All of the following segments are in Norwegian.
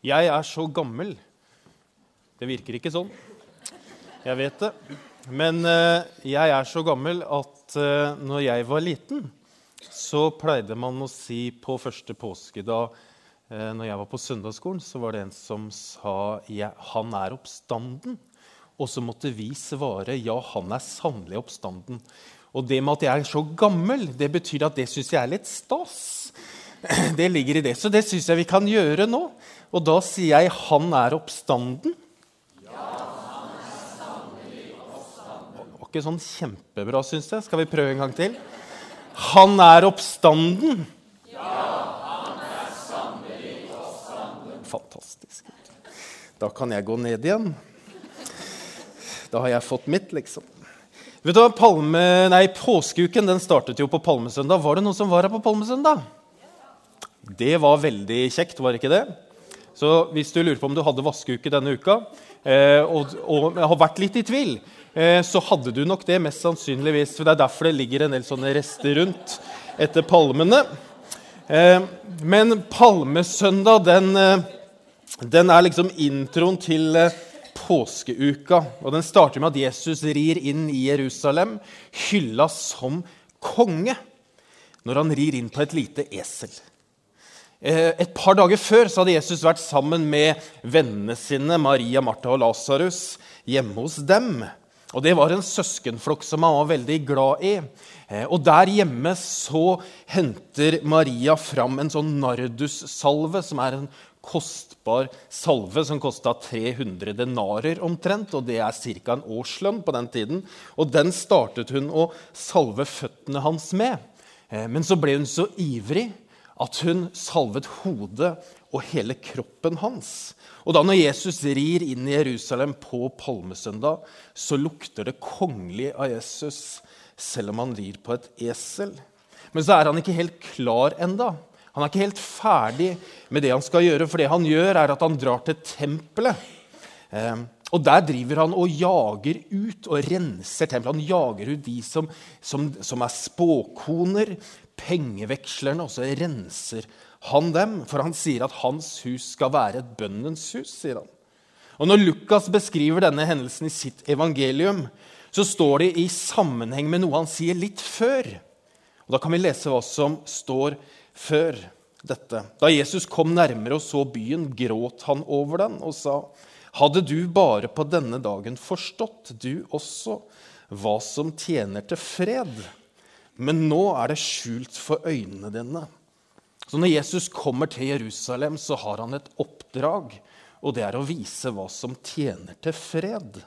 Jeg er så gammel. Det virker ikke sånn. Jeg vet det. Men eh, jeg er så gammel at uh, når jeg var liten, så pleide man å si på første påskedag uh, når jeg var på søndagsskolen, så var det en som sa 'Han er oppstanden'. Og så måtte vi svare 'Ja, han er sannelig oppstanden'. Og det med at jeg er så gammel, det betyr at det syns jeg er litt stas. Det ligger i det. Så det syns jeg vi kan gjøre nå. Og da sier jeg 'Han er oppstanden'. Ja, han er sannelig oppstanden. Det var ikke sånn kjempebra, syns jeg. Skal vi prøve en gang til? Han er oppstanden. Fantastisk. Da kan jeg gå ned igjen. Da har jeg fått mitt, liksom. Vet du Palme, nei, Påskeuken den startet jo på palmesøndag. Var det noen som var her på palmesøndag? Det var veldig kjekt, var ikke det? Så hvis du lurer på om du hadde vaskeuke denne uka, eh, og, og, har vært litt i tvil, eh, så hadde du nok det mest sannsynligvis. For det er derfor det ligger en del sånne rester rundt etter palmene. Eh, men palmesøndag, den, den er liksom introen til påskeuka. Og den starter med at Jesus rir inn i Jerusalem, hylla som konge, når han rir inn på et lite esel. Eh, et par dager før så hadde Jesus vært sammen med vennene sine, Maria, Martha og Lasarus, hjemme hos dem. Og Det var en søskenflokk som han var veldig glad i. Eh, og Der hjemme så henter Maria fram en sånn nardussalve, som er en kostbar salve som kosta 300 denarer omtrent. og Det er ca. en årslønn på den tiden. Og Den startet hun å salve føttene hans med. Eh, men så ble hun så ivrig at hun salvet hodet og hele kroppen hans. Og da når Jesus rir inn i Jerusalem på palmesøndag, så lukter det kongelig av Jesus, selv om han rir på et esel. Men så er han ikke helt klar enda. Han er ikke helt ferdig med det han skal gjøre, for det han gjør, er at han drar til tempelet. Eh, og Der driver han og jager ut og renser tempelet. Han jager ut de som, som, som er spåkoner, pengevekslerne, og så renser han dem. For han sier at hans hus skal være et bønnens hus. sier han. Og Når Lukas beskriver denne hendelsen i sitt evangelium, så står det i sammenheng med noe han sier litt før. Og Da kan vi lese hva som står før dette. Da Jesus kom nærmere og så byen, gråt han over den og sa:" Hadde du bare på denne dagen forstått, du også, hva som tjener til fred? Men nå er det skjult for øynene dine. Så når Jesus kommer til Jerusalem, så har han et oppdrag, og det er å vise hva som tjener til fred.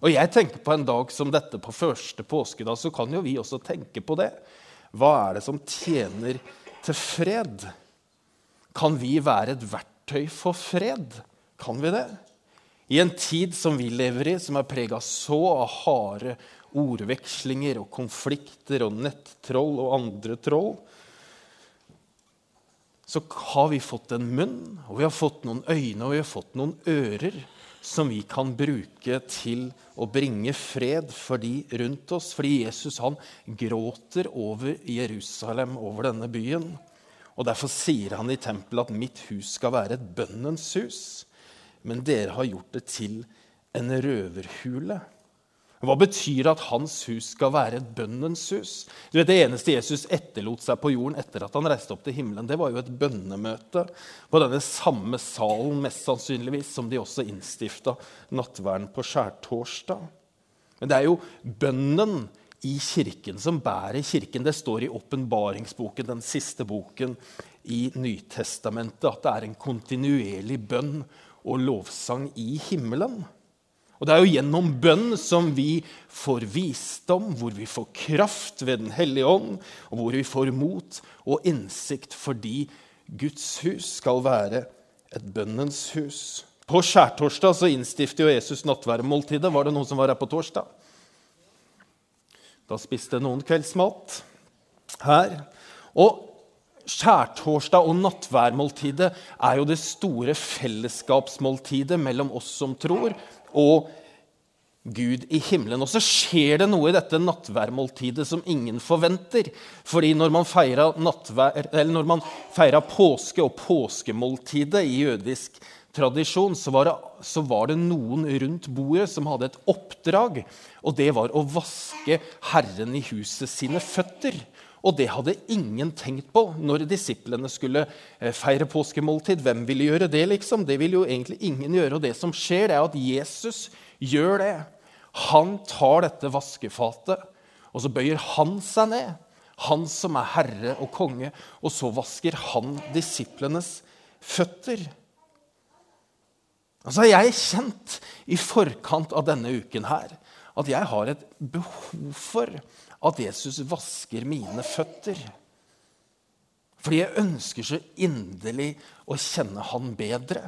Og jeg tenker På en dag som dette, på første påskedag, så kan jo vi også tenke på det. Hva er det som tjener til fred? Kan vi være et verktøy for fred? Kan vi det? I en tid som vi lever i, som er prega så av harde ordvekslinger og konflikter og nettroll og andre troll, så har vi fått en munn, og vi har fått noen øyne og vi har fått noen ører som vi kan bruke til å bringe fred for de rundt oss. Fordi Jesus han gråter over Jerusalem, over denne byen. Og Derfor sier han i tempelet at 'mitt hus skal være et bønnens hus'. Men dere har gjort det til en røverhule. Hva betyr at hans hus skal være et bønnens hus? Du vet, Det eneste Jesus etterlot seg på jorden etter at han reiste opp til himmelen, det var jo et bønnemøte på denne samme salen mest sannsynligvis, som de også innstifta nattverden på skjærtorsdag. Men det er jo bønnen i kirken som bærer kirken. Det står i åpenbaringsboken, den siste boken i Nytestamentet, at det er en kontinuerlig bønn og lovsang i himmelen. Og Det er jo gjennom bønn som vi får visdom, hvor vi får kraft ved Den hellige ånd, og hvor vi får mot og innsikt fordi Guds hus skal være et bønnens hus. På skjærtorsdag så innstifter jo Jesus nattverdmåltidet. Var det noen som var her på torsdag? Da spiste noen kveldsmat her. Og Skjærtorsdag og nattværmåltidet er jo det store fellesskapsmåltidet mellom oss som tror, og Gud i himmelen. Og så skjer det noe i dette nattværmåltidet som ingen forventer. Fordi når man feira, når man feira påske og påskemåltidet i jødisk tradisjon, så var, det, så var, det, noen rundt bordet som hadde et oppdrag. Og det var å vaske Herren i huset sine føtter. Og det hadde ingen tenkt på når disiplene skulle eh, feire påskemåltid. Hvem ville gjøre det? liksom? Det ville jo egentlig ingen gjøre. Og det som skjer, det er at Jesus gjør det. Han tar dette vaskefatet, og så bøyer han seg ned. Han som er herre og konge. Og så vasker han disiplenes føtter. Altså, Jeg er kjent i forkant av denne uken her at jeg har et behov for at Jesus vasker mine føtter. Fordi jeg ønsker så inderlig å kjenne han bedre.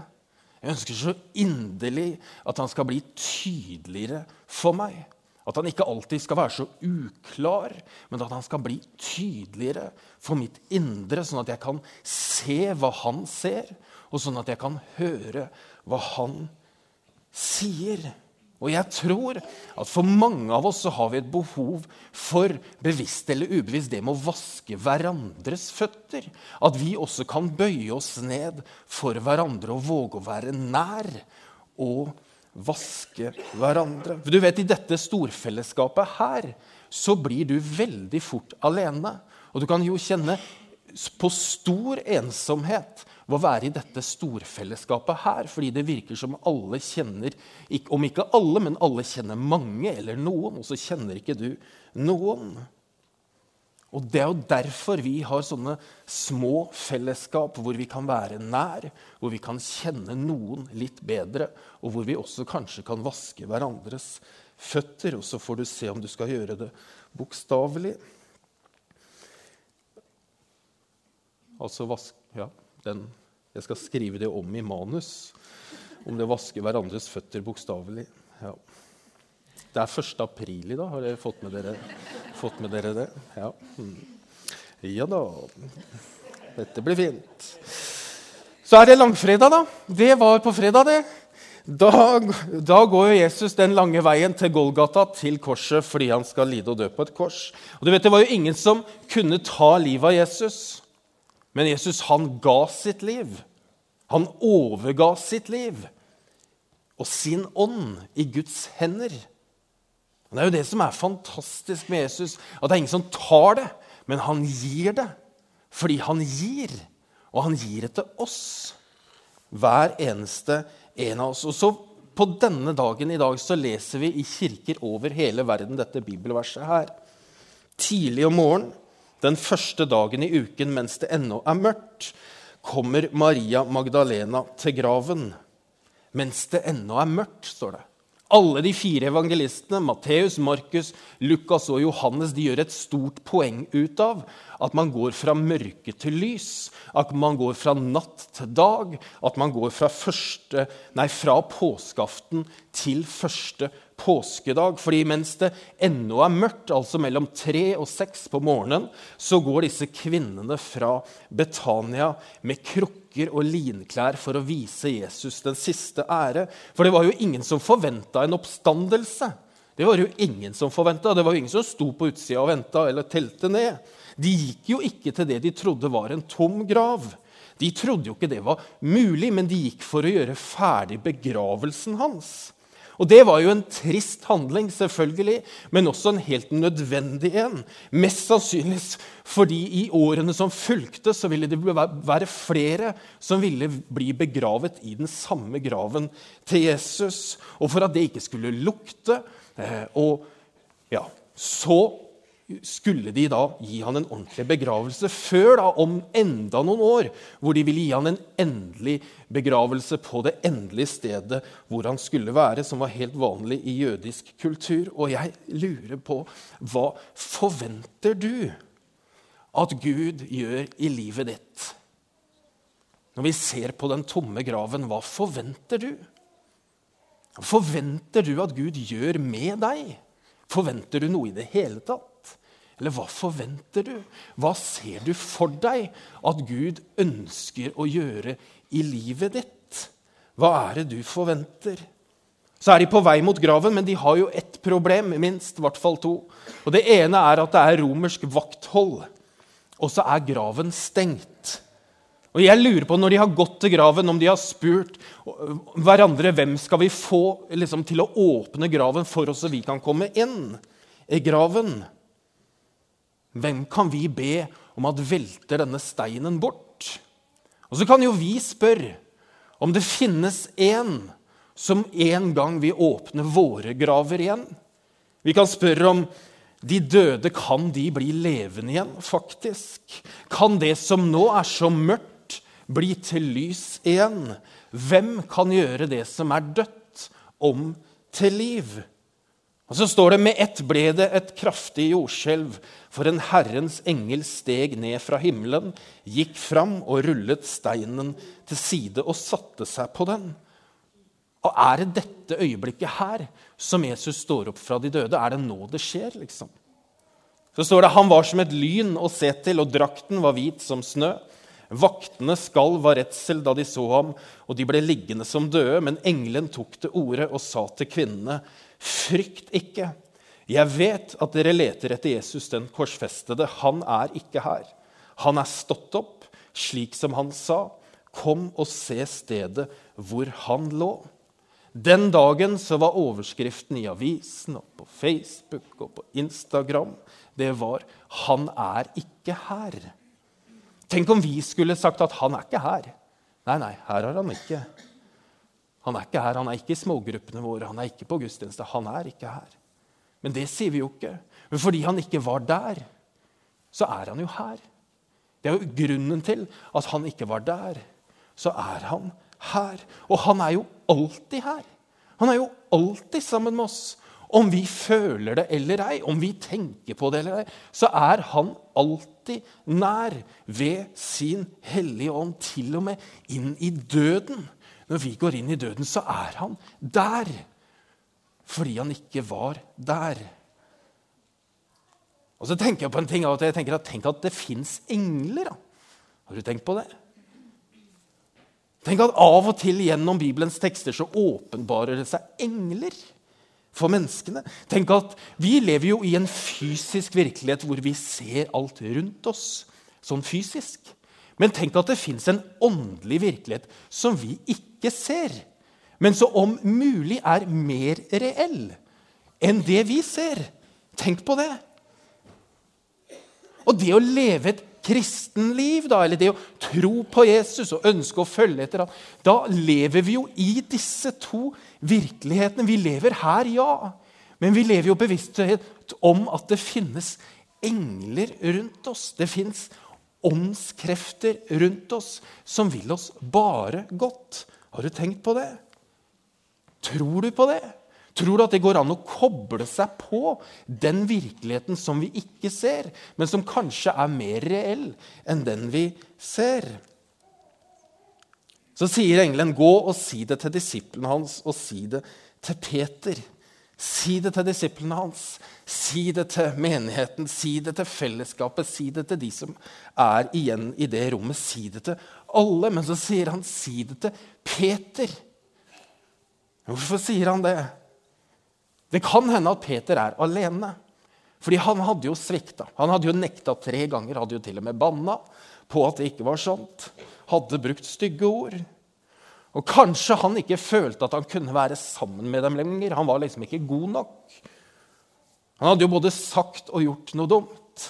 Jeg ønsker så inderlig at han skal bli tydeligere for meg. At han ikke alltid skal være så uklar, men at han skal bli tydeligere for mitt indre, sånn at jeg kan se hva han ser, og sånn at jeg kan høre hva han sier. Og jeg tror at for mange av oss så har vi et behov for bevisst eller ubevisst det med å vaske hverandres føtter. At vi også kan bøye oss ned for hverandre og våge å være nær og vaske hverandre. For du vet, I dette storfellesskapet her så blir du veldig fort alene. Og du kan jo kjenne på stor ensomhet å være i dette storfellesskapet her. Fordi det virker som alle kjenner Om ikke alle, men alle kjenner mange eller noen. Og så kjenner ikke du noen. Og Det er jo derfor vi har sånne små fellesskap hvor vi kan være nær, hvor vi kan kjenne noen litt bedre, og hvor vi også kanskje kan vaske hverandres føtter. Og så får du se om du skal gjøre det bokstavelig. Altså vask... Ja, den Jeg skal skrive det om i manus. Om det å vaske hverandres føtter bokstavelig. Ja. Det er 1. april i dag. Har dere fått med dere, fått med dere det? Ja. Mm. ja da. Dette blir fint. Så er det langfredag, da. Det var på fredag, det. Da, da, går Jesus den lange veien til Golgata, til korset, fordi han skal lide og dø på et kors. Og du vet, Det var jo ingen som kunne ta livet av Jesus. Men Jesus han ga sitt liv. Han overga sitt liv og sin ånd i Guds hender. Og Det er jo det som er fantastisk med Jesus, at det er ingen som tar det, men han gir det. Fordi han gir, og han gir det til oss. Hver eneste en av oss. Og så På denne dagen i dag så leser vi i kirker over hele verden dette bibelverset her. Tidlig om morgenen den første dagen i uken mens det ennå er mørkt, kommer Maria Magdalena til graven. Mens det ennå er mørkt, står det. Alle de fire evangelistene, Matteus, Markus, Lukas og Johannes, de gjør et stort poeng ut av at man går fra mørke til lys, at man går fra natt til dag, at man går fra, første, nei, fra påskeaften til første påskedag. Fordi mens det ennå er mørkt, altså mellom tre og seks på morgenen, så går disse kvinnene fra Betania med krukker og linklær for å vise Jesus den siste ære. For det var jo ingen som forventa en oppstandelse. Det var jo ingen som forventa. Det var jo ingen som sto på utsida og venta eller telte ned. De gikk jo ikke til det de trodde var en tom grav. De trodde jo ikke det var mulig, men de gikk for å gjøre ferdig begravelsen hans. Og Det var jo en trist handling, selvfølgelig, men også en helt nødvendig en. Mest sannsynlig fordi i årene som fulgte, så ville det være flere som ville bli begravet i den samme graven til Jesus. Og for at det ikke skulle lukte, eh, og ja, så skulle de da gi han en ordentlig begravelse før da, om enda noen år, hvor de ville gi han en endelig begravelse på det endelige stedet hvor han skulle være, som var helt vanlig i jødisk kultur. Og jeg lurer på hva forventer du at Gud gjør i livet ditt? Når vi ser på den tomme graven, hva forventer du? Forventer du at Gud gjør med deg? Forventer du noe i det hele tatt? Eller hva forventer du? Hva ser du for deg at Gud ønsker å gjøre i livet ditt? Hva er det du forventer? Så er de på vei mot graven, men de har jo ett problem, minst. I hvert fall to. Og Det ene er at det er romersk vakthold, og så er graven stengt. Og jeg lurer på, Når de har gått til graven, om de har spurt hverandre hvem skal vi få liksom, til å åpne graven for oss så vi kan komme inn i graven. Hvem kan vi be om at velter denne steinen bort? Og så kan jo vi spørre om det finnes en som en gang vil åpne våre graver igjen. Vi kan spørre om de døde kan de bli levende igjen, faktisk. Kan det som nå er så mørkt, bli til lys igjen? Hvem kan gjøre det som er dødt, om til liv? Og så står det med ett ble det et kraftig jordskjelv, for en Herrens engel steg ned fra himmelen, gikk fram og rullet steinen til side og satte seg på den. Og er det dette øyeblikket her som Jesus står opp fra de døde? Er det nå det skjer, liksom? Så står det han var som et lyn å se til, og drakten var hvit som snø. Vaktene skalv av redsel da de så ham, og de ble liggende som døde. Men engelen tok til orde og sa til kvinnene.: Frykt ikke. Jeg vet at dere leter etter Jesus den korsfestede. Han er ikke her. Han er stått opp, slik som han sa. Kom og se stedet hvor han lå. Den dagen så var overskriften i avisen og på Facebook og på Instagram det var 'Han er ikke her'. Tenk om vi skulle sagt at 'han er ikke her'. Nei, nei, her er han ikke. Han er ikke her, han er ikke i smågruppene våre, han er ikke på gudstjeneste. Han er ikke her. Men det sier vi jo ikke. Men fordi han ikke var der, så er han jo her. Det er jo grunnen til at han ikke var der. Så er han her. Og han er jo alltid her. Han er jo alltid sammen med oss. Om vi føler det eller ei, om vi tenker på det eller ei, så er han alltid nær ved sin hellige ånd, til og med inn i døden. Når vi går inn i døden, så er han der. Fordi han ikke var der. Og så tenker jeg på en ting av at jeg tenker at, Tenk at det fins engler. Da. Har du tenkt på det? Tenk at av og til gjennom Bibelens tekster så åpenbarer det seg engler for menneskene. Tenk at Vi lever jo i en fysisk virkelighet hvor vi ser alt rundt oss sånn fysisk. Men tenk at det fins en åndelig virkelighet som vi ikke ser, men som om mulig er mer reell enn det vi ser. Tenk på det. Og det å leve et kristenliv, da, eller det å tro på Jesus og ønske å følge etter ham, da lever vi jo i disse to virkelighetene. Vi lever her, ja, men vi lever jo bevissthet om at det finnes engler rundt oss. Det fins åndskrefter rundt oss som vil oss bare godt. Har du tenkt på det? Tror du på det? Tror du at det går an å koble seg på den virkeligheten som vi ikke ser, men som kanskje er mer reell enn den vi ser? Så sier engelen, 'Gå og si det til disiplene hans, og si det til Peter.' Si det til disiplene hans, si det til menigheten, si det til fellesskapet, si det til de som er igjen i det rommet. Si det til alle. Men så sier han, si det til Peter. Hvorfor sier han det? Det kan hende at Peter er alene. Fordi han hadde jo svikta. Han hadde jo nekta tre ganger, hadde jo til og med banna på at det ikke var sånt. Hadde brukt stygge ord. Og kanskje han ikke følte at han kunne være sammen med dem lenger. Han var liksom ikke god nok. Han hadde jo både sagt og gjort noe dumt.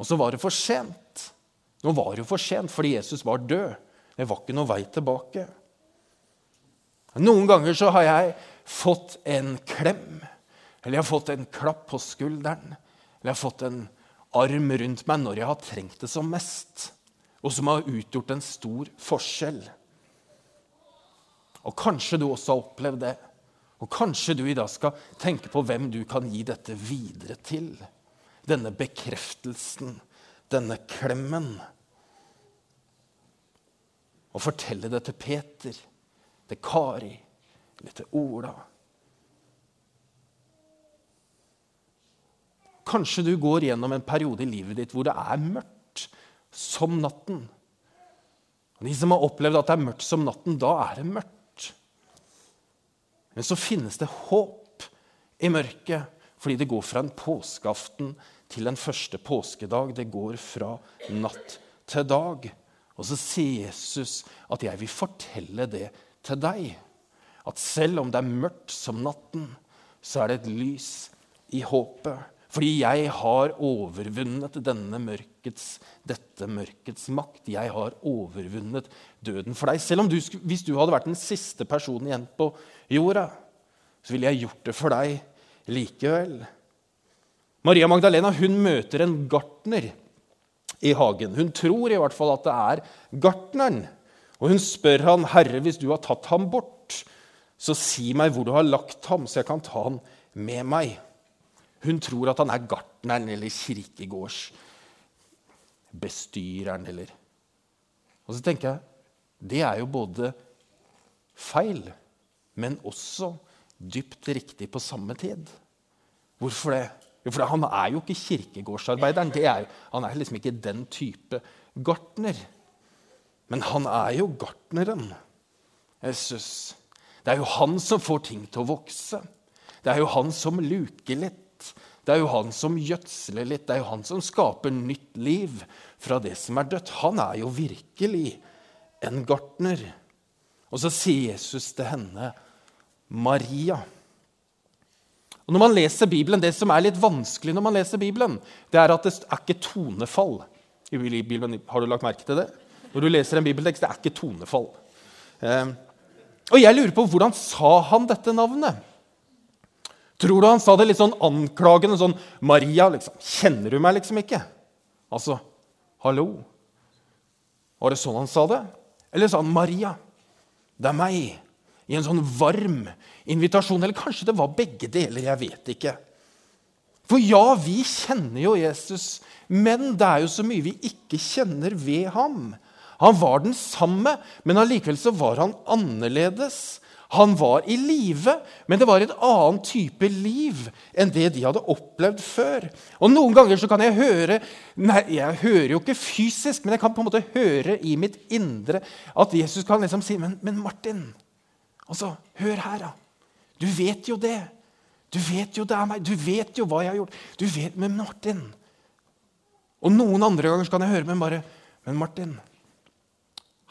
Og så var det for sent. Nå var det jo for sent fordi Jesus var død. Det var ikke noe vei tilbake. Noen ganger så har jeg fått en klem, eller jeg har fått en klapp på skulderen, eller jeg har fått en arm rundt meg når jeg har trengt det som mest, og som har utgjort en stor forskjell. Og kanskje du også har opplevd det. Og kanskje du i dag skal tenke på hvem du kan gi dette videre til. Denne bekreftelsen, denne klemmen. Og fortelle det til Peter, til Kari eller til Ola. Kanskje du går gjennom en periode i livet ditt hvor det er mørkt som natten. Og De som har opplevd at det er mørkt som natten, da er det mørkt. Men så finnes det håp i mørket, fordi det går fra en påskeaften til en første påskedag. Det går fra natt til dag. Og så sier Jesus at 'jeg vil fortelle det til deg'. At selv om det er mørkt som natten, så er det et lys i håpet. Fordi jeg har overvunnet mørkets, dette mørkets makt. Jeg har overvunnet døden for deg. Selv om du, hvis du hadde vært den siste personen igjen på jorda, så ville jeg gjort det for deg likevel. Maria Magdalena hun møter en gartner i hagen. Hun tror i hvert fall at det er gartneren. Og hun spør han, 'Herre, hvis du har tatt ham bort, så si meg hvor du har lagt ham, så jeg kan ta ham med meg.' Hun tror at han er gartneren eller kirkegårdsbestyreren eller Og så tenker jeg det er jo både feil, men også dypt riktig på samme tid. Hvorfor det? Jo, for han er jo ikke kirkegårdsarbeideren. Er, han er liksom ikke den type gartner. Men han er jo gartneren. Jesus. Det er jo han som får ting til å vokse. Det er jo han som luker litt. Det er jo han som gjødsler litt. Det er jo han som skaper nytt liv fra det som er dødt. Han er jo virkelig en gartner. Og så sier Jesus til henne, Maria. Og når man leser Bibelen, Det som er litt vanskelig når man leser Bibelen, det er at det er ikke tonefall i Bibelen. Har du lagt merke til det? Når du leser en bibeltekst, det er ikke tonefall. Eh, og jeg lurer på hvordan sa han dette navnet? Tror du han sa det litt sånn anklagende? Sånn 'Maria, liksom. Kjenner du meg liksom ikke?' Altså, hallo? Var det sånn han sa det? Eller sa han 'Maria, det er meg'? I en sånn varm invitasjon. Eller kanskje det var begge deler. Jeg vet ikke. For ja, vi kjenner jo Jesus, men det er jo så mye vi ikke kjenner ved ham. Han var den samme, men allikevel så var han annerledes. Han var i live, men det var et annet type liv enn det de hadde opplevd før. Og Noen ganger så kan jeg høre nei, Jeg hører jo ikke fysisk, men jeg kan på en måte høre i mitt indre at Jesus kan liksom si Men, men Martin, altså, hør her, da. Du vet jo det. Du vet jo det er meg. Du vet jo hva jeg har gjort. Du vet Men Martin. Og noen andre ganger kan jeg høre men bare Men Martin,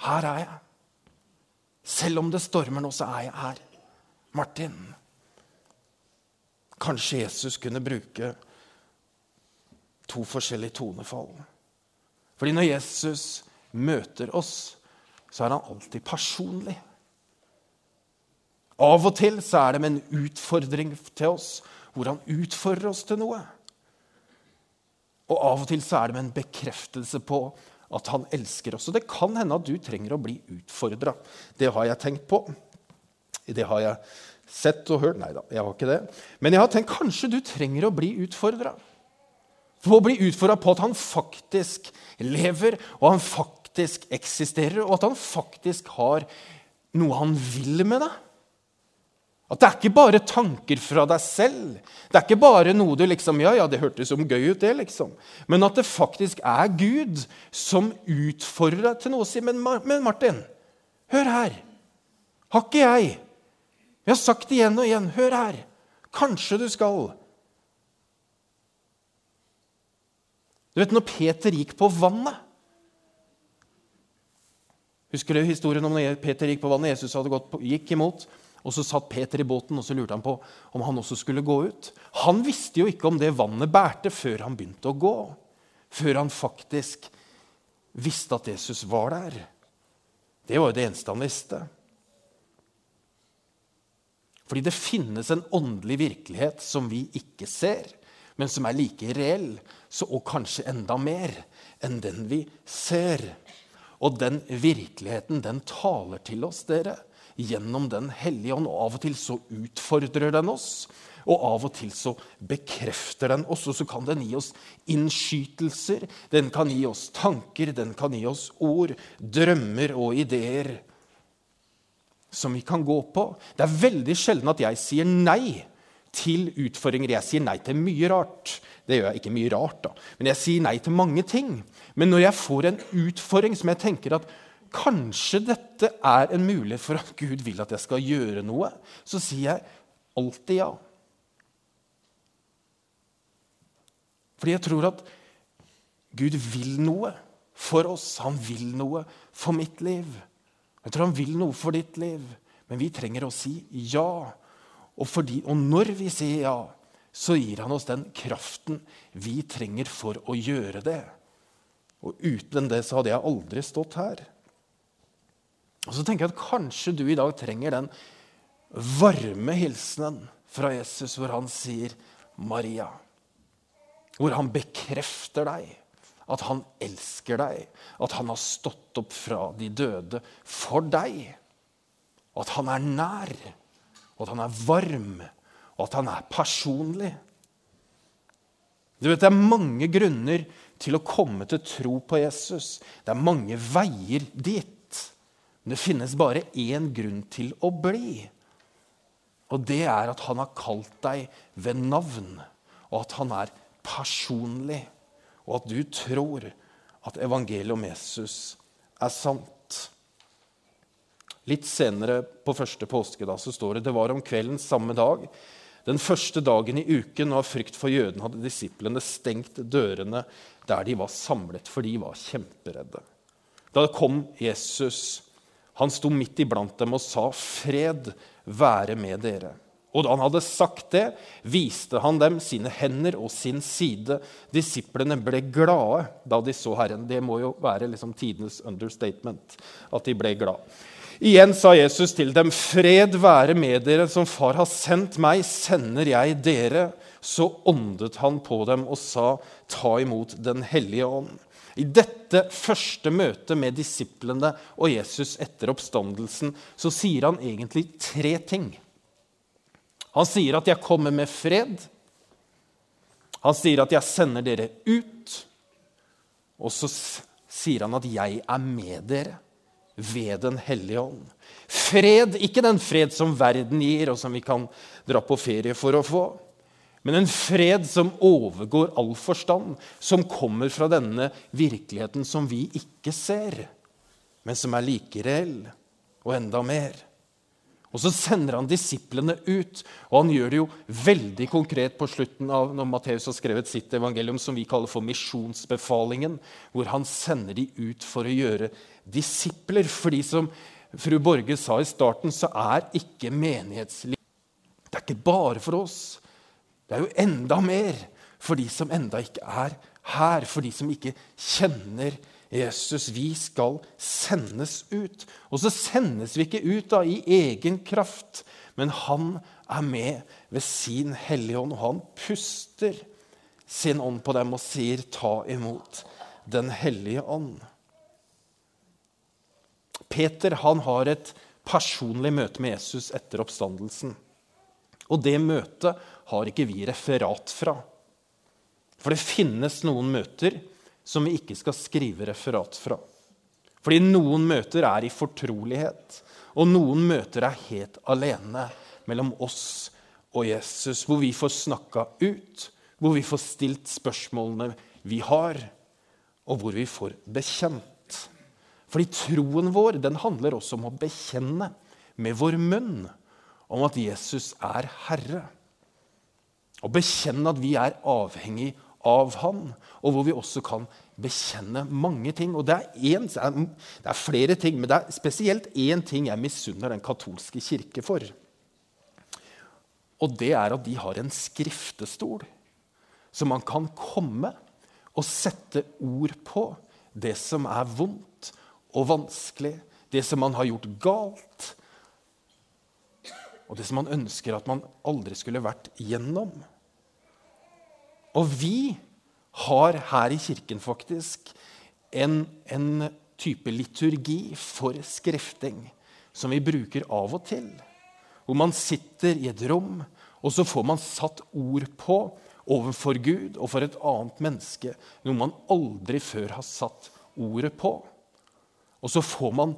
her er jeg. Selv om det stormer nå, så er jeg her. Martin. Kanskje Jesus kunne bruke to forskjellige tonefall. Fordi når Jesus møter oss, så er han alltid personlig. Av og til så er det med en utfordring til oss, hvor han utfordrer oss til noe. Og av og til så er det med en bekreftelse på at han elsker oss. Og det kan hende at du trenger å bli utfordra. Det har jeg tenkt på. Det har jeg sett og hørt. Nei da, jeg har ikke det. Men jeg har tenkt kanskje du trenger å bli utfordra. For å bli utfordra på at han faktisk lever, og han faktisk eksisterer, og at han faktisk har noe han vil med deg. At det er ikke bare tanker fra deg selv. Det er ikke bare noe du liksom Ja, ja, det hørtes som gøy ut, det, liksom. Men at det faktisk er Gud som utfordrer deg til noe si. Men, men Martin, hør her. Har ikke jeg Vi har sagt det igjen og igjen. Hør her. Kanskje du skal. Du vet når Peter gikk på vannet Husker du historien om når Peter gikk på vannet? Jesus hadde gått på, gikk imot. Og Så satt Peter i båten og så lurte han på om han også skulle gå ut. Han visste jo ikke om det vannet bærte før han begynte å gå. Før han faktisk visste at Jesus var der. Det var jo det eneste han visste. Fordi det finnes en åndelig virkelighet som vi ikke ser, men som er like reell, og kanskje enda mer enn den vi ser. Og den virkeligheten, den taler til oss, dere gjennom Den hellige ånd. Og av og til så utfordrer den oss, og av og til så bekrefter den oss. Og så kan den gi oss innskytelser, den kan gi oss tanker, den kan gi oss ord, drømmer og ideer som vi kan gå på. Det er veldig sjelden at jeg sier nei til utfordringer. Jeg sier nei til mye rart. Det gjør jeg ikke mye rart, da. Men jeg sier nei til mange ting. Men når jeg får en utfordring som jeg tenker at kanskje dette er en mulighet for at Gud vil at jeg skal gjøre noe, så sier jeg alltid ja. Fordi jeg tror at Gud vil noe for oss. Han vil noe for mitt liv. Jeg tror han vil noe for ditt liv. Men vi trenger å si ja. Og, fordi, og når vi sier ja, så gir han oss den kraften vi trenger for å gjøre det. Og uten det så hadde jeg aldri stått her. Og så tenker jeg at kanskje du i dag trenger den varme hilsenen fra Jesus hvor han sier 'Maria'. Hvor han bekrefter deg, at han elsker deg, at han har stått opp fra de døde for deg. Og at han er nær, og at han er varm, og at han er personlig. Du vet, Det er mange grunner til å komme til tro på Jesus. Det er mange veier dit. Men det finnes bare én grunn til å bli. Og det er at han har kalt deg ved navn, og at han er personlig. Og at du tror at evangeliet om Jesus er sant. Litt senere på første påskedag så står det det var om kvelden samme dag. Den første dagen i uken og av frykt for jøden hadde disiplene stengt dørene der de var samlet, for de var kjemperedde. Da kom Jesus han sto midt iblant dem og sa, 'Fred være med dere.' Og da han hadde sagt det, viste han dem sine hender og sin side. Disiplene ble glade da de så Herren. Det må jo være liksom tidenes understatement at de ble glade. Igjen sa Jesus til dem, 'Fred være med dere. Som Far har sendt meg, sender jeg dere.' Så åndet han på dem og sa, 'Ta imot Den hellige ånd.' I dette første møtet med disiplene og Jesus etter oppstandelsen så sier han egentlig tre ting. Han sier at 'jeg kommer med fred'. Han sier at 'jeg sender dere ut'. Og så sier han at 'jeg er med dere ved Den hellige ånd'. Fred, ikke den fred som verden gir, og som vi kan dra på ferie for å få men en fred som overgår all forstand, som kommer fra denne virkeligheten som vi ikke ser, men som er like reell og enda mer. Og Så sender han disiplene ut, og han gjør det jo veldig konkret på slutten av når Matteus har skrevet sitt evangelium, som vi kaller for misjonsbefalingen, hvor han sender de ut for å gjøre disipler. Fordi som fru Borge sa i starten, så er ikke menighetsliv Det er ikke bare for oss. Det er jo enda mer for de som enda ikke er her, for de som ikke kjenner Jesus. Vi skal sendes ut. Og så sendes vi ikke ut da, i egen kraft, men han er med ved sin Hellige Ånd, og han puster sin ånd på dem og sier, 'Ta imot Den hellige ånd'. Peter han har et personlig møte med Jesus etter oppstandelsen. Og det møtet har ikke vi referat fra. For det finnes noen møter som vi ikke skal skrive referat fra. Fordi noen møter er i fortrolighet, og noen møter er helt alene mellom oss og Jesus, hvor vi får snakka ut, hvor vi får stilt spørsmålene vi har, og hvor vi får bekjent. Fordi troen vår den handler også om å bekjenne med vår munn om at Jesus er Herre. Og bekjenne at vi er avhengig av Han, og hvor vi også kan bekjenne mange ting. Og det er, en, det er flere ting, men det er spesielt én ting jeg misunner den katolske kirke for. Og det er at de har en skriftestol, så man kan komme og sette ord på det som er vondt og vanskelig, det som man har gjort galt, og det som man ønsker at man aldri skulle vært gjennom. Og vi har her i kirken faktisk en, en type liturgi for skrifting som vi bruker av og til. Hvor man sitter i et rom, og så får man satt ord på overfor Gud og for et annet menneske noe man aldri før har satt ordet på. Og så får man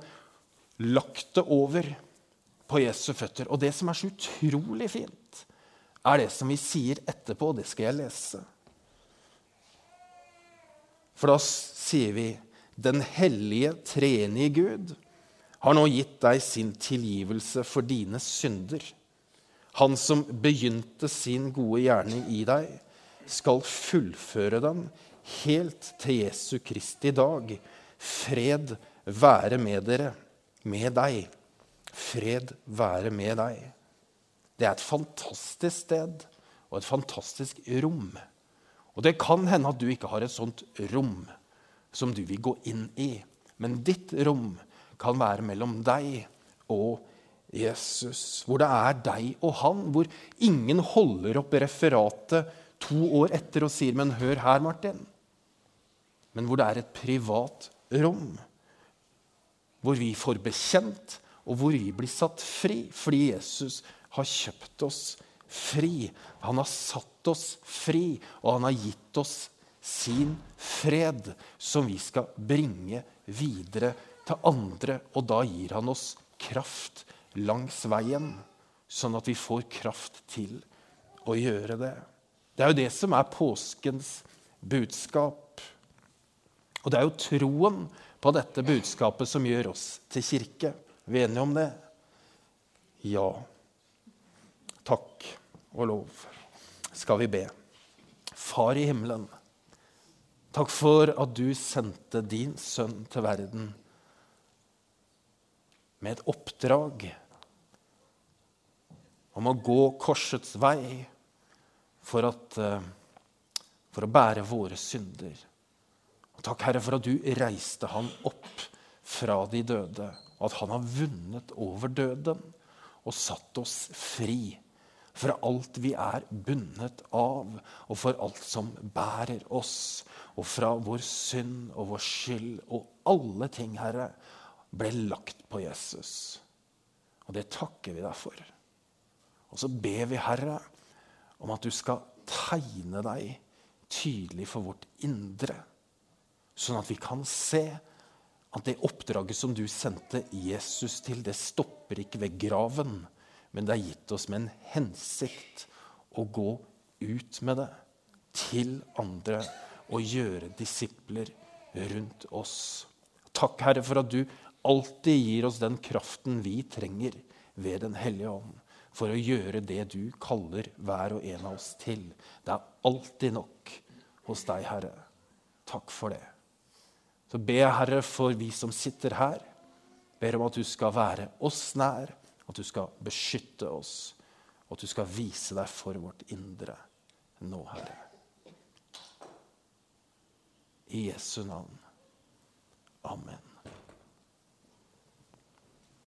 lagt det over på Jesu føtter. Og det som er så utrolig fint, er det som vi sier etterpå, og det skal jeg lese. For da sier vi den hellige treenige Gud, har nå gitt deg sin tilgivelse for dine synder. Han som begynte sin gode gjerning i deg, skal fullføre den helt til Jesu Kristi dag. Fred være med dere, med deg. Fred være med deg. Det er et fantastisk sted og et fantastisk rom. Og det kan hende at du ikke har et sånt rom som du vil gå inn i. Men ditt rom kan være mellom deg og Jesus. Hvor det er deg og han. Hvor ingen holder opp referatet to år etter og sier 'Men hør her, Martin'. Men hvor det er et privat rom. Hvor vi får bekjent, og hvor vi blir satt fri fordi Jesus har kjøpt oss fri. Han har satt oss fri, og han har gitt oss sin fred, som vi skal bringe videre til andre. Og da gir han oss kraft langs veien, sånn at vi får kraft til å gjøre det. Det er jo det som er påskens budskap. Og det er jo troen på dette budskapet som gjør oss til kirke. Er vi enige om det? Ja. Takk og lov skal vi be. Far i himmelen, takk for at du sendte din sønn til verden med et oppdrag om å gå korsets vei for, at, eh, for å bære våre synder. Takk, Herre, for at du reiste han opp fra de døde, og at han har vunnet over døden og satt oss fri fra alt vi er bundet av, og for alt som bærer oss, og fra vår synd og vår skyld og alle ting, Herre, ble lagt på Jesus. Og det takker vi deg for. Og så ber vi, Herre, om at du skal tegne deg tydelig for vårt indre, sånn at vi kan se at det oppdraget som du sendte Jesus til, det stopper ikke ved graven, men det er gitt oss med en hensikt å gå ut med det til andre og gjøre disipler rundt oss. Takk, Herre, for at du alltid gir oss den kraften vi trenger ved Den hellige ånd for å gjøre det du kaller hver og en av oss til. Det er alltid nok hos deg, Herre. Takk for det. Så ber jeg, Herre, for vi som sitter her, ber om at du skal være oss nær, at du skal beskytte oss, og at du skal vise deg for vårt indre nå, Herre. I Jesu navn. Amen.